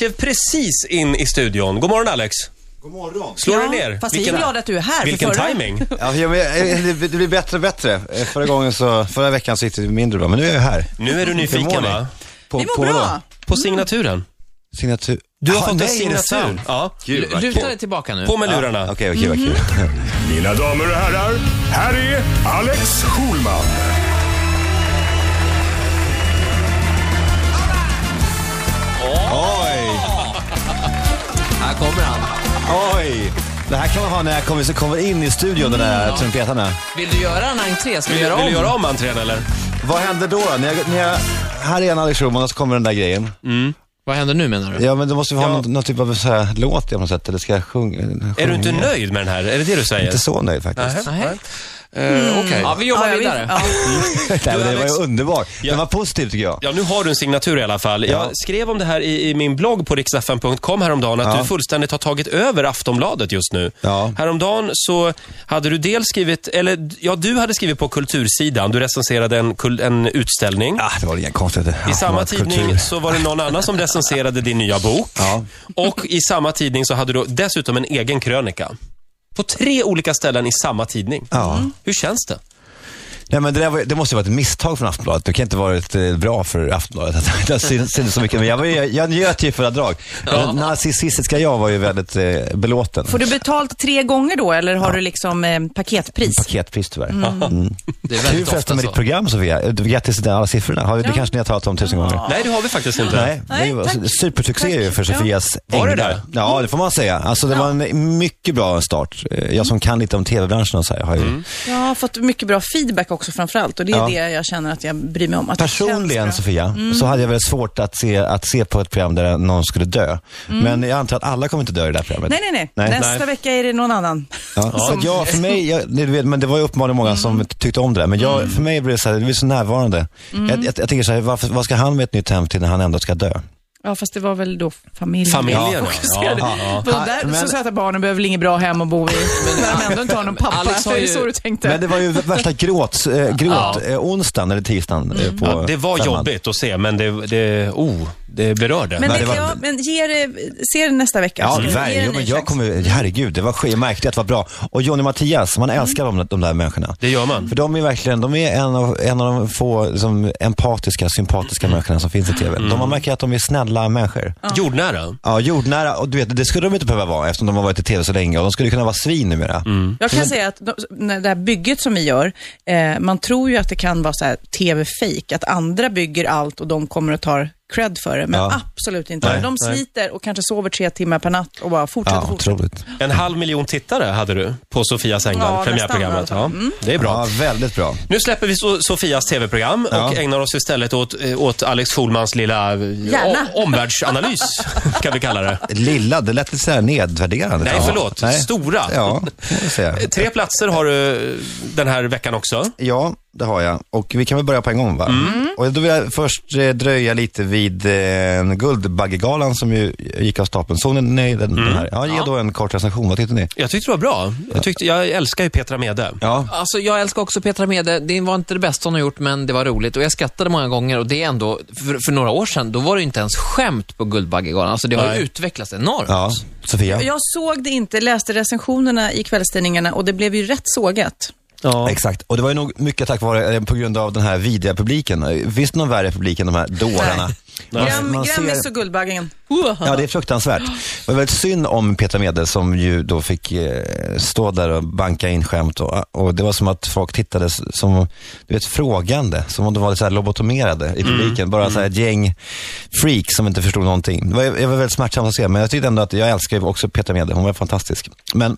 klev precis in i studion. God morgon Alex. God morgon. Slår Ja, du ner? fast vi är glada att du är här, Vilken förra- timing. Ja, eh, det, blir bättre och bättre. Eh, Förra, gången så, förra veckan så gick det mindre bra, men nu är jag här. Nu är du nyfiken va? På, Vi mår på bra. På signaturen. Signatur. Du har Ah, fått nej, en signatur. Ja. Gud, Luta dig tillbaka nu. På med lurarna. Okej, okej, vad kul. Mina damer och herrar, här är Alex Schulman. Det här kan man ha när jag kommer, så kommer in i studion, de där trumpetarna. Vill du göra en entré? Ska vi Vill, göra vill om? du göra om entrén eller? Vad händer då? När jag, när jag, här är en Alex Schulman och så kommer den där grejen. Vad händer nu menar du? Ja, men då måste vi ha Ja. någon, någon typ av så här, låt på något sätt, eller ska jag sjunga? Är du inte nöjd med den här? Är det det du säger? Inte så nöjd faktiskt. Nähä. Nej. Eh, Okej. Ja, vi jobbar Ja, vidare. ja. Nej, men det var ju underbart. Ja. Den var positiv tycker jag. Ja, nu har du en signatur i alla fall. Jag Ja. skrev om det här i, i min blogg på riksfn.com häromdagen, att Ja. du fullständigt har tagit över Aftonbladet just nu. Ja. Häromdagen så hade du dels skrivit, eller ja, du hade skrivit på kultursidan, du recenserade en, en utställning. Ah, det var inga konstigheter. I samma Kultur. tidning så var det någon annan som recenserade din nya bok. Ja. Och i samma tidning så hade du dessutom en egen krönika. På tre olika ställen i samma tidning. Ja. Hur känns det? Nej, men det, där var, det måste ju vara ett misstag från Aftonbladet. Det kan inte varit eh, bra för Aftonbladet att syns syns så mycket. Men jag, var, ju- jag njöt ju fulla drag. Den narcissistiska jag var ju väldigt eh, belåten. Får du betalt tre gånger då, eller har du liksom eh, paketpris? Paketpris tyvärr. Mm. Det är Kul förresten med så. ditt program Sofia. Grattis till alla siffrorna. Har, Det kanske ni har talat om tusen gånger. Nej, det har vi faktiskt inte. Nej, Nej, det var tack. supersuccé Tack. för Ja. Sofias Var det det? Ja, det får man säga. Alltså det var en mycket bra start. Eh, Jag som kan lite om tv-branschen och så här, har ju Jag har fått mycket bra feedback också framförallt och det är Ja. det jag känner att jag bryr mig om. Att det Personligen. Sofia, så hade jag väldigt svårt att se, att se på ett program där någon skulle dö. Men jag antar att alla kommer inte dö i det här programmet. Nej, nej, nej. Nej. Nästa Nej. vecka är det någon annan. Ja, så jag, för mig, jag, du vet, men det var ju uppenbarligen många som tyckte om det där. Men jag, för mig blev det så här, det blev så närvarande. Jag, jag, jag tänker så här, varför, vad ska han med ett nytt hem till när han ändå ska dö? Ja, fast det var väl då familjen. Familjen, ja. Ja, ja. De där Men- så söta barnen behöver väl inget bra hem att bo i. När de ändå inte har någon pappa. Alex har är det ju- så du tänkte? Men det var ju värsta gråt, äh, gråt eh, onsdagen eller tisdagen eh, på Ja, det var femman. jobbigt att se, men det, det, oh, det berörde. Men, det det var- ja, men ge det, se det nästa vecka. Ja, en verkligen. ny Men jag kommer, herregud, det var jag märkte att det var bra. Och Johnny Mattias, man älskar de, de där människorna. Det gör man. För de är verkligen, de är en av, en av de få liksom, empatiska, sympatiska människorna som finns i TV. De, man märker att de är snälla människor. Jordnära. Ja, jordnära. Och du vet, det skulle de inte behöva vara eftersom de har varit i TV så länge. Och de skulle kunna vara svin numera. Jag kan säga att de, när det här bygget som vi gör, eh, man tror ju att det kan vara så här tv-fake, att andra bygger allt och de kommer och tar cred för det, men Ja. absolut inte. Nej, de nej. sliter och kanske sover tre timmar per natt och bara fortsätter, Ja, fortsätter. otroligt. En halv miljon tittare hade du på Sofias änglar, Ja, premiärprogrammet. nästan i Ja, fall. det är bra. Ja, väldigt bra. Nu släpper vi so Sofias TV-program och Ja. ägnar oss istället åt, eh, åt Alex Schulmans lilla eh, o- omvärldsanalys, kan vi kalla det. Lilla, det lät lite så här nedvärderande. Nej, Ja. förlåt. Nej. Stora. Ja, får. Tre platser har du den här veckan också. Ja, det har jag. Och vi kan väl börja på en gång va? Och då vill jag först eh, dröja lite vid eh, Guldbaggegalan som ju gick av stapeln. Såg ni nej, den, den här? Ja, ge då en kort recension. Vad tyckte ni? Jag tyckte det var bra. Jag, tyckte, jag älskar ju Petra Mede. Ja, Alltså, jag älskar också Petra Mede. Det var inte det bästa hon har gjort, men det var roligt. Och jag skrattade många gånger. Och det är ändå, för, för några år sedan, då var det inte ens skämt på Guldbaggegalan. Alltså, det har ju Nej. utvecklats enormt. ja. Sofia? Jag såg det inte, läste recensionerna i kvällstidningarna och det blev ju rätt sågat. Ja. Exakt, och det var ju nog mycket tack vare, eh, på grund av den här vidriga publiken. Finns det någon värre publik än de här dårarna? Grammis ser- och Guldbaggen. Ja, det är fruktansvärt. Det var väldigt synd om Petra Mede som ju då fick eh, stå där och banka in skämt och, och det var som att folk tittade som, du vet, frågande. Som om de var lite så här lobotomerade i publiken. Bara så här ett gäng freaks som inte förstod någonting. Det var, det var väldigt smärtsamt att se, men jag tyckte ändå att jag älskar ju också Petra Mede. Hon var fantastisk. Men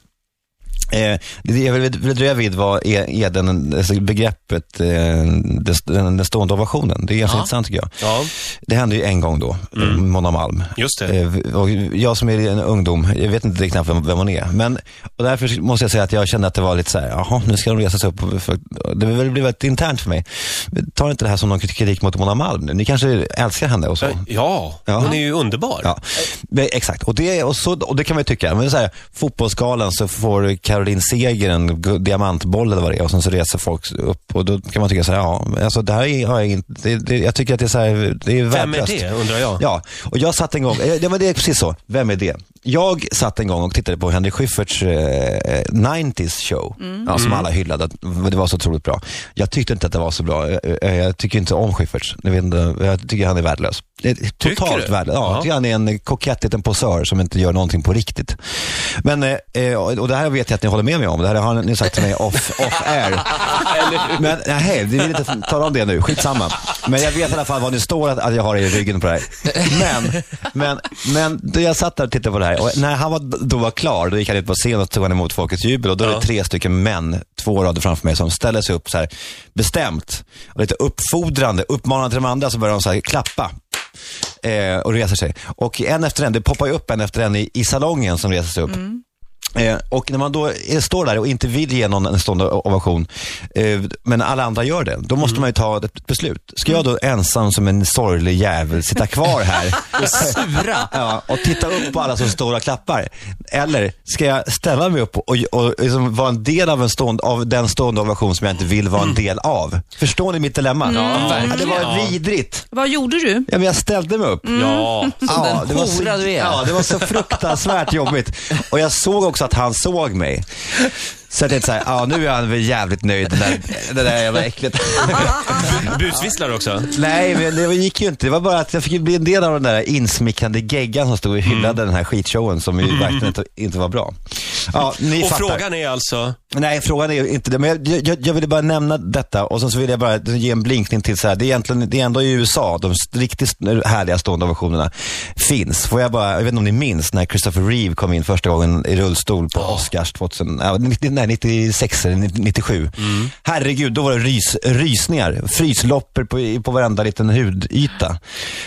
Eh, det jag vill dröja vid var är, är den, alltså begreppet, eh, den, den, stående ovationen. Det är ganska Ja. intressant tycker jag. Ja, Det hände ju en gång då, mm. Mona Malm. just det. Eh, och jag som är en ungdom, jag vet inte riktigt vem, vem hon är. Men, och därför måste jag säga att jag kände att det var lite så här, jaha, nu ska de resa sig upp. För, det blev väldigt internt för mig. Ta inte det här som någon kritik mot Mona Malm. Ni kanske älskar henne och så. Ja, Ja. hon är ju underbar. Ja, exakt. Och det, och, så, och det kan man ju tycka. Men så här, fotbollsgalan så får Karo Caroline Seger en diamantboll eller vad det är och sen så reser folk upp och då kan man tycka så här, ja, alltså det här är, har jag, inte, det, det, jag tycker att det är så här, det är Vem är värdelöst. det, undrar jag? Ja, och jag satt en gång, eh, det var det är precis så, vem är det? Jag satt en gång och tittade på Henrik Schyfferts eh, 90s show, ja, som alla hyllade, det var så otroligt bra. Jag tyckte inte att det var så bra, Eh, eh, jag tycker inte om Schyfferts, jag, inte, jag tycker han är värdelös. Totalt värdelös, ja, Ja. jag tycker han är en kokett liten posör som inte gör någonting på riktigt. Men, eh, eh, och det här vet jag att ni håller med mig om, det här har ni sagt till mig off, off air. Men nej, vi vill inte tala om det nu, skitsamma. Men jag vet i alla fall vad det står att, att jag har i ryggen på det här. Men, men, men jag satt där och tittade på det här och när han var, då var klar, då gick han ut på scen och tog han emot folkets jubel och då är det Ja. tre stycken män, två rader framför mig, som ställer sig upp så här bestämt och lite uppfordrande, uppmanande till de andra så börjar de så här klappa. Eh, och reser sig. Och en efter en, det poppar ju upp en efter en i, i salongen som reser sig upp. Eh, och när man då är, står där och inte vill ge någon en stående ovation, eh, men alla andra gör det, då måste man ju ta ett beslut. Ska jag då ensam som en sorglig jävel sitta kvar här Och sura. ja, och titta upp på alla som står och klappar? Eller ska jag ställa mig upp och, och, och liksom vara en del av, en stående, av den stående ovation som jag inte vill vara en del av? Förstår ni mitt dilemma? Ja, det var Ja. vidrigt. Vad gjorde du? Ja, men jag ställde mig upp. Ja. den det var så, hora du är. Ja, det var så fruktansvärt jobbigt. Och jag såg också att han såg mig. Så jag tänkte så här, ja nu är han väl jävligt nöjd, det där, det där jävla äcklet. Busvisslar också. Nej, men det gick ju inte. Det var bara att jag fick bli en del av den där insmickrande geggan som stod och hyllade den här skitshowen som ju verkligen inte, inte var bra. Ja, ni Och fattar. frågan är alltså, Nej, frågan är inte det. Men jag, jag, jag ville bara nämna detta och sen så vill jag bara ge en blinkning till så här. Det är egentligen, det är ändå i USA de riktigt härliga stående ovationerna finns. Får jag bara, jag vet inte om ni minns när Christopher Reeve kom in första gången i rullstol på Oscars 2000, ja, 90, nej, 96 eller 97. Herregud, då var det rys, rysningar. Frysloppor på, på varenda liten hudyta.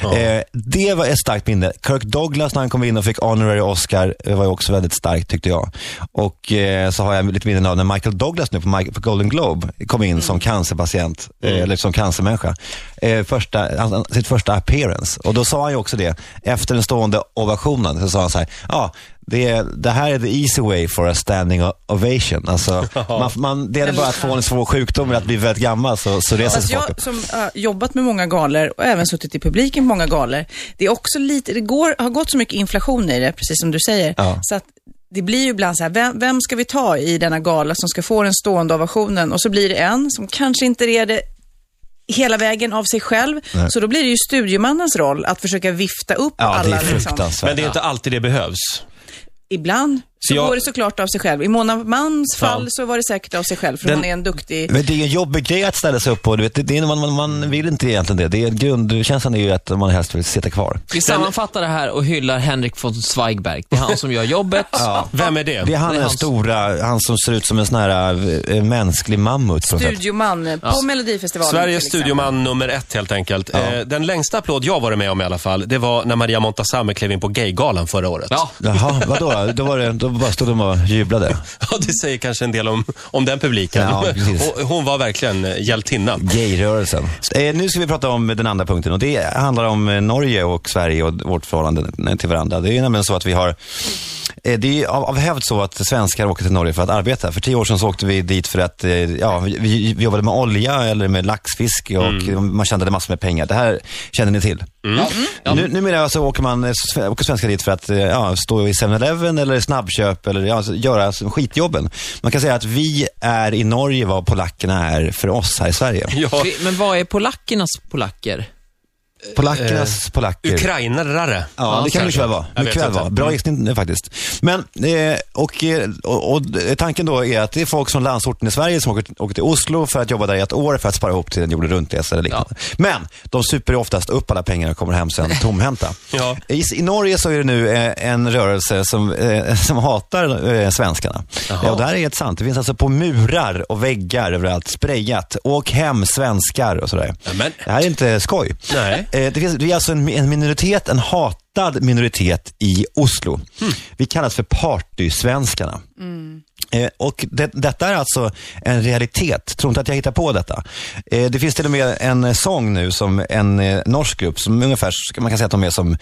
Eh, det var ett starkt minne. Kirk Douglas när han kom in och fick honorary Oscar eh, var också väldigt starkt tyckte jag. Och eh, så har jag lite minnen av när Michael Douglas nu på, Mike, på Golden Globe kom in som cancerpatient, eh, eller som cancermänniska. Eh, första, sitt första appearance. Och då sa han ju också det, efter den stående ovationen, så sa han så här, ja, det, är- det här är the easy way for a standing ovation. Alltså, man, man, det är bara att få en svår sjukdom eller att bli väldigt gammal så, så reser sig folk jag som har jobbat med många galor och även suttit i publiken på många galor, det är också lite, det går, har gått så mycket inflation i det, precis som du säger. Ja. Så att det blir ju ibland så här, vem, vem ska vi ta i denna gala som ska få den stående ovationen? Och så blir det en som kanske inte är det hela vägen av sig själv. Nej. Så då blir det ju studiomannens roll att försöka vifta upp Ja, det alla. är fruktansvärt. men det är inte alltid det behövs. Ibland så jag- går det såklart av sig själv. I Mona Mans fall Ja. så var det säkert av sig själv, för Den- hon är en duktig... Men det är en jobbig grej att ställa sig upp på. Du vet, det, det är, man, man, man vill inte egentligen det. det är, grundkänslan är ju att man helst vill sitta kvar. Vi sammanfattar det här och hyllar Henrik von Zweigbergk. Det är han som gör jobbet. Vem är det? Det är han Det är den stora, han som ser ut som en sån här äh, mänsklig mammut. Studioman på Melodifestivalen Sveriges studioman nummer ett helt enkelt. Eh, den längsta applåd jag varit med om i alla fall, det var när Maria Montazami klev in på Gaygalan förra året. Ja, Jaha, vadå? Då, var det, då bara stod de och jublade. Ja, det säger kanske en del om, om den publiken. Ja, hon var verkligen eh, hjältinna. Gayrörelsen. Eh, nu ska vi prata om den andra punkten och det handlar om eh, Norge och Sverige och vårt förhållande till varandra. Det är nämligen så att vi har det är av, av hävd så att svenskar åker till Norge för att arbeta. För tio år sedan så åkte vi dit för att eh, ja, vi, vi jobbade med olja eller med laxfiske och Mm. man tjänade massor med pengar. Det här känner ni till. Nu, numera så åker, man, eh, åker svenskar dit för att eh, ja, stå i 7-Eleven eller snabbköp eller ja, göra skitjobben. Man kan säga att vi är i Norge vad polackerna är för oss här i Sverige. Ja, men vad är polackernas polacker? Polackernas polacker. ukrainare. Ja, det kan väl vara. Inte. vara. Bra gissning eh, faktiskt. Men, eh, och, eh, och, och tanken då är att det är folk från landsorten i Sverige som åker, åker till Oslo för att jobba där i ett år för att spara ihop till en jorden runt-resa eller liknande. Men de super oftast upp alla pengar och kommer hem sen tomhänta. Ja. I, I Norge så är det nu eh, en rörelse som, eh, som hatar eh, svenskarna. Ja, och det här är helt sant. Det finns alltså på murar och väggar överallt sprayat. Åk hem svenskar och sådär. Nämen. Det här är inte skoj. Nej. Eh, det, finns, det är alltså en, en minoritet, en hatad minoritet i Oslo. Hmm. Vi kallas för partysvenskarna. Eh, och det, detta är alltså en realitet. Tro inte att jag hittar på detta. Eh, det finns till och med en eh, sång nu som en eh, norsk grupp, som ungefär, man kan säga att de är som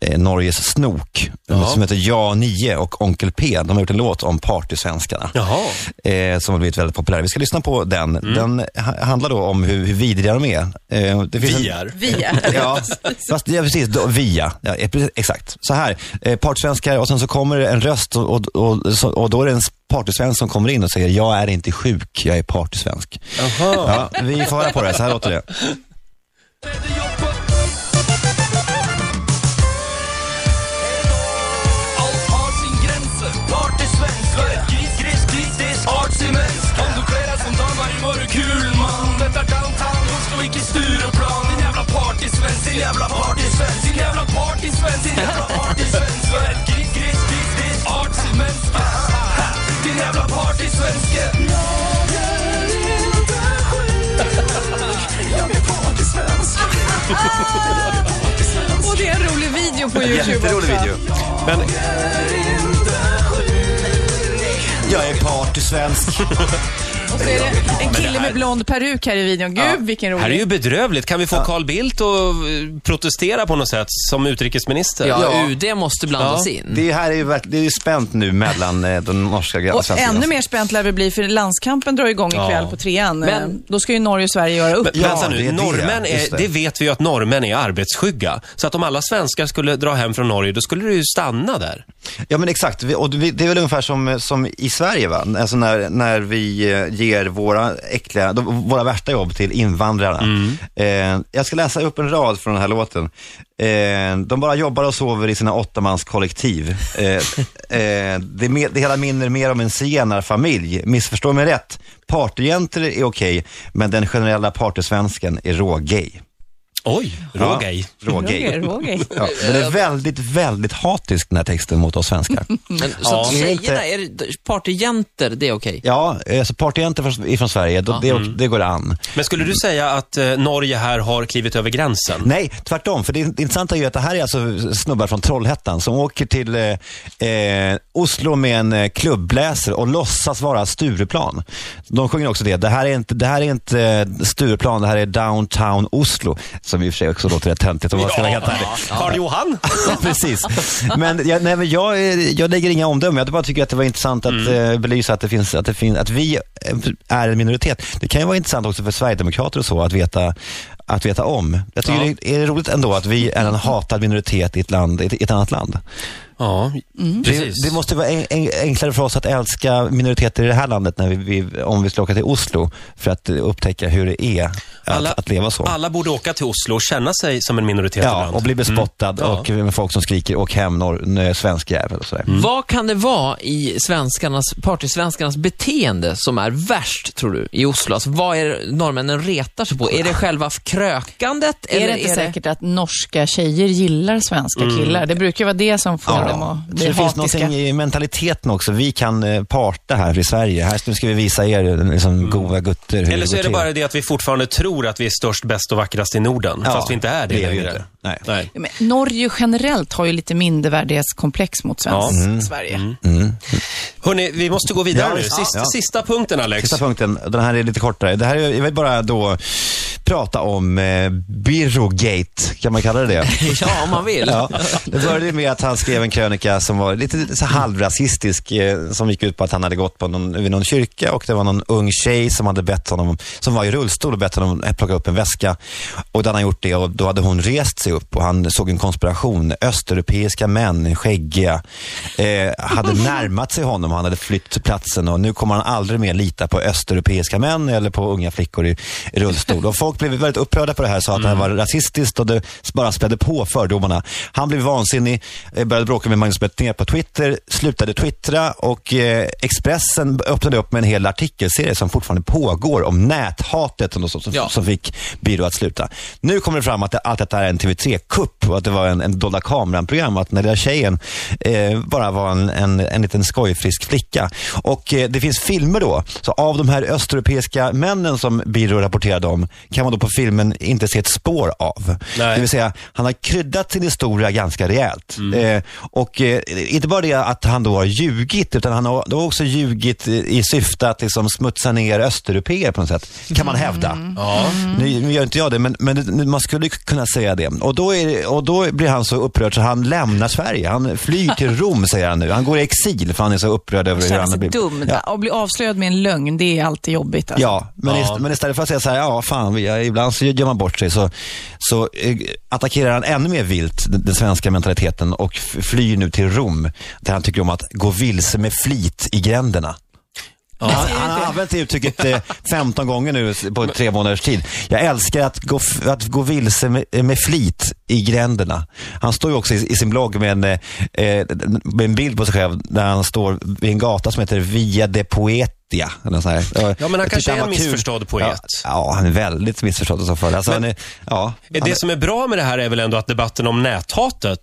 eh, Norges Snok, som heter Ja 9 och Onkel P. De har gjort en låt om partysvenskarna. Jaha. Eh, som har blivit väldigt populär. Vi ska lyssna på den. Den ha, handlar då om hur, hur vidriga de är. Eh, det finns Vi en- är. Vi är. Ja, fast, ja precis. Då, via. Ja, eh, exakt. Så här, eh, partysvenskar och sen så kommer en röst och, och, och, och då är det en partysvensk som kommer in och säger jag är inte sjuk, jag är partysvensk. Ja, vi får höra på det, så här låter det. Alt på YouTube Jätterolig också. video. Men... Jag är partysvensk. Och så är det en kille med blond peruk här i videon. Gud, vilken rolig. Här är ju bedrövligt. Kan vi få Carl Bildt att eh, protestera på något sätt som utrikesminister? Ja, Ja. UD måste blandas in. Det här är ju, verk- det är ju spänt nu mellan eh, de norska och Och svenska ännu mer spänt lär det bli, för landskampen drar igång ikväll Ja. på trean. Men- Men, Då ska ju Norge och Sverige göra upp. Men, Ja, vänta nu, det är det. norrmän Just är, det. det vet vi ju att norrmän är arbetsskygga. Så att om alla svenskar skulle dra hem från Norge, då skulle det ju stanna där. Ja men exakt, Vi- och det det är väl ungefär som, som i Sverige va? Alltså när, när vi eh, ger våra äckliga, de, våra värsta jobb till invandrarna. Eh, jag ska läsa upp en rad från den här låten. Eh, de bara jobbar och sover i sina åttamanskollektiv. Eh, eh, det, det hela minner mer om en zigenarfamilj. Missförstå mig rätt, partyjäntor är okej, men den generella partysvensken är rågay. Oj, rågay. Ja, Roger. Ja, den är väldigt, väldigt hatisk den här texten mot oss svenskar. Men, så Ja. tjejerna, inte- är det, partyjäntor, det är okej? Ja, alltså partyjäntor från- ifrån Sverige, då, det, det går an. Men skulle du säga att eh, Norge här har klivit över gränsen? Nej, tvärtom. För det intressanta är ju att det här är alltså snubbar från Trollhättan som åker till eh, eh, Oslo med en eh, klubbläser och låtsas vara Stureplan. De sjunger också det. Det här är inte, det här är inte eh, Stureplan, det här är downtown Oslo. Som i och för sig också låter rätt töntigt om man ska vara helt ärlig. Karl Johan? Ja, precis. Men, jag, nej, men jag, eh, jag lägger inga omdömen. Jag bara tycker att det var intressant att eh, belysa att, det finns, att, det finns, att vi eh, är en minoritet. Det kan ju vara intressant också för Sverigedemokrater och så att veta, att veta om. Jag tycker Ja. det är roligt ändå att vi är en hatad minoritet i ett, land, i ett annat land. Ja, Det, precis. det måste vara en, en, enklare för oss att älska minoriteter i det här landet när vi, vi, om vi ska åka till Oslo för att upptäcka hur det är att, Alla- att leva så. Alla borde åka till Oslo och känna sig som en minoritet Ja, ibland. och bli bespottad Ja. och med folk som skriker åk hem norr, svensk jävel och sådär. Vad kan det vara i svenskarnas, partysvenskarnas beteende som är värst, tror du, i Oslo? Alltså, vad är det norrmännen retar sig på? Är det själva krökandet? Är eller det inte säkert att norska tjejer gillar svenska killar? Det brukar vara det som får dem att Så bli det finns någonting i mentaliteten också. Vi kan eh, parta här i Sverige. Här ska vi visa er eh, liksom, goa gutter hur Eller så är det bara det att vi fortfarande tror att vi är störst, bäst och vackrast i Norden. Ja, fast vi inte är det, det är längre. inte. Nej. Nej. Ja, men Norge generellt har ju lite mindervärdighetskomplex mot svensk Sverige. Hörni, vi måste gå vidare Ja, nu. visst. Sista, Ja. sista punkten, Alex. Sista punkten, den här är lite kortare. Det här är, bara då prata om eh, Birrogate, kan man kalla det det? Ja, om man vill. Ja, det började med att han skrev en krönika som var lite så halvrasistisk, eh, som gick ut på att han hade gått på någon, vid någon kyrka och det var någon ung tjej som hade bett honom, som var i rullstol och bett honom plocka upp en väska. Och då hade han gjort det och då hade hon rest sig upp och han såg en konspiration. Östeuropeiska män, skäggiga, eh, hade närmat sig honom. Han hade flytt platsen och nu kommer han aldrig mer lita på östeuropeiska män eller på unga flickor i rullstol. Och folk blev väldigt upprörda på det här, sa att det här var rasistiskt och det bara spädde på fördomarna. Han blev vansinnig, eh, började bråka med Magnus Betnér på Twitter, slutade twittra och eh, Expressen öppnade upp med en hel artikelserie som fortfarande pågår om näthatet som, som, Ja. som fick Biro att sluta. Nu kommer det fram att det, allt detta är en TV3-kupp och att det var en, en dolda kameran-program. Att den där tjejen eh, bara var en, en, en liten skojfrisk flicka. Och eh, det finns filmer då, så av de här östeuropeiska männen som Biro rapporterade om, kan kan man då på filmen inte se ett spår av. Nej. Det vill säga, han har kryddat sin historia ganska rejält. Mm. Eh, och eh, inte bara det att han då har ljugit, utan han har, då har också ljugit i syfte att liksom smutsa ner östeuropeer på något sätt, kan man hävda. Ja. Nu, nu gör inte jag det, men, men man skulle kunna säga det. Och då, är, och då blir han så upprörd så han lämnar Sverige. Han flyr till Rom, säger han nu. Han går i exil för han är så upprörd över hur han Känns har blivit. dum. Ja. Att bli avslöjad med en lögn, det är alltid jobbigt. Alltså. Ja, men, Ja. Ist- men istället för att säga så här, ja fan, vi, ibland så gör man bort sig, så, så eh, attackerar han ännu mer vilt den, svenska mentaliteten och flyr nu till Rom, där han tycker om att gå vilse med flit i gränderna. Han, han har använt det uttrycket eh, 15 gånger nu på tre månaders tid. Jag älskar att gå, att gå vilse med, med flit i gränderna. Han står ju också i, i sin blogg med en, eh, eh, med en bild på sig själv där han står vid en gata som heter Via de Poetia. Eller så här. Ja, men han kanske är en missförstådd poet. Ja, ja, han är väldigt missförstådd i så fall. Alltså, han är, ja, Det som är bra med det här är väl ändå att debatten om näthatet,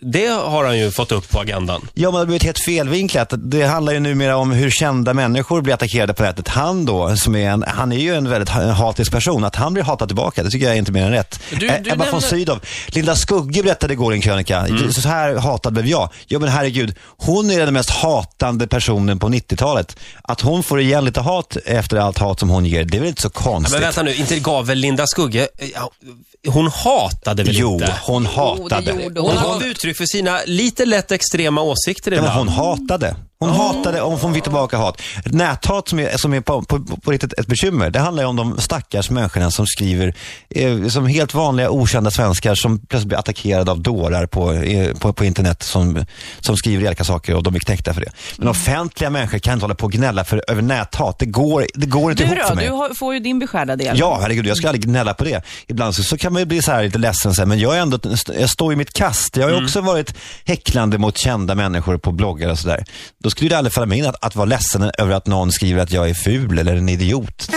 det har han ju fått upp på agendan. Ja, men det har blivit helt felvinklat. Det handlar ju numera om hur kända människor blir attackerade på nätet. Han då, som är en, han är ju en väldigt ha- hatisk person, att han blir hatad tillbaka, det tycker jag är inte mer än rätt. Du- Eh, du Ebba von nämner- Sydow, Linda Skugge berättade igår i en krönika, så här hatad blev jag. Ja men herregud, hon är den mest hatande personen på 90-talet. Att hon får igen lite hat efter allt hat som hon ger, det är väl inte så konstigt? Men vänta nu, inte gav väl Linda Skugge... ja, Hon hatade väl jo, inte? hon hatade. gjorde Hon hon. gav uttryck för sina lite lätt extrema åsikter Ja, men ibland. hon hatade. Hon hatade om hon fick tillbaka hat. Näthat som är, som är på, på, på riktigt ett bekymmer, det handlar ju om de stackars människorna som skriver, eh, som helt vanliga okända svenskar som plötsligt blir attackerade av dårar på, eh, på, på internet som, som skriver elaka saker och de är knäckta för det. Men offentliga människor kan inte hålla på och gnälla för, över näthat. Det går, det går inte Du ihop för mig. Du har, får ju din beskärda del. Ja, herregud, jag ska aldrig gnälla på det. Ibland så, så kan man ju bli så här lite ledsen, så här, men jag, är ändå, jag står i mitt kast. Jag har ju också varit häcklande mot kända människor på bloggar och sådär. Då skulle det aldrig falla mig in att, att vara ledsen över att någon skriver att jag är ful eller en idiot.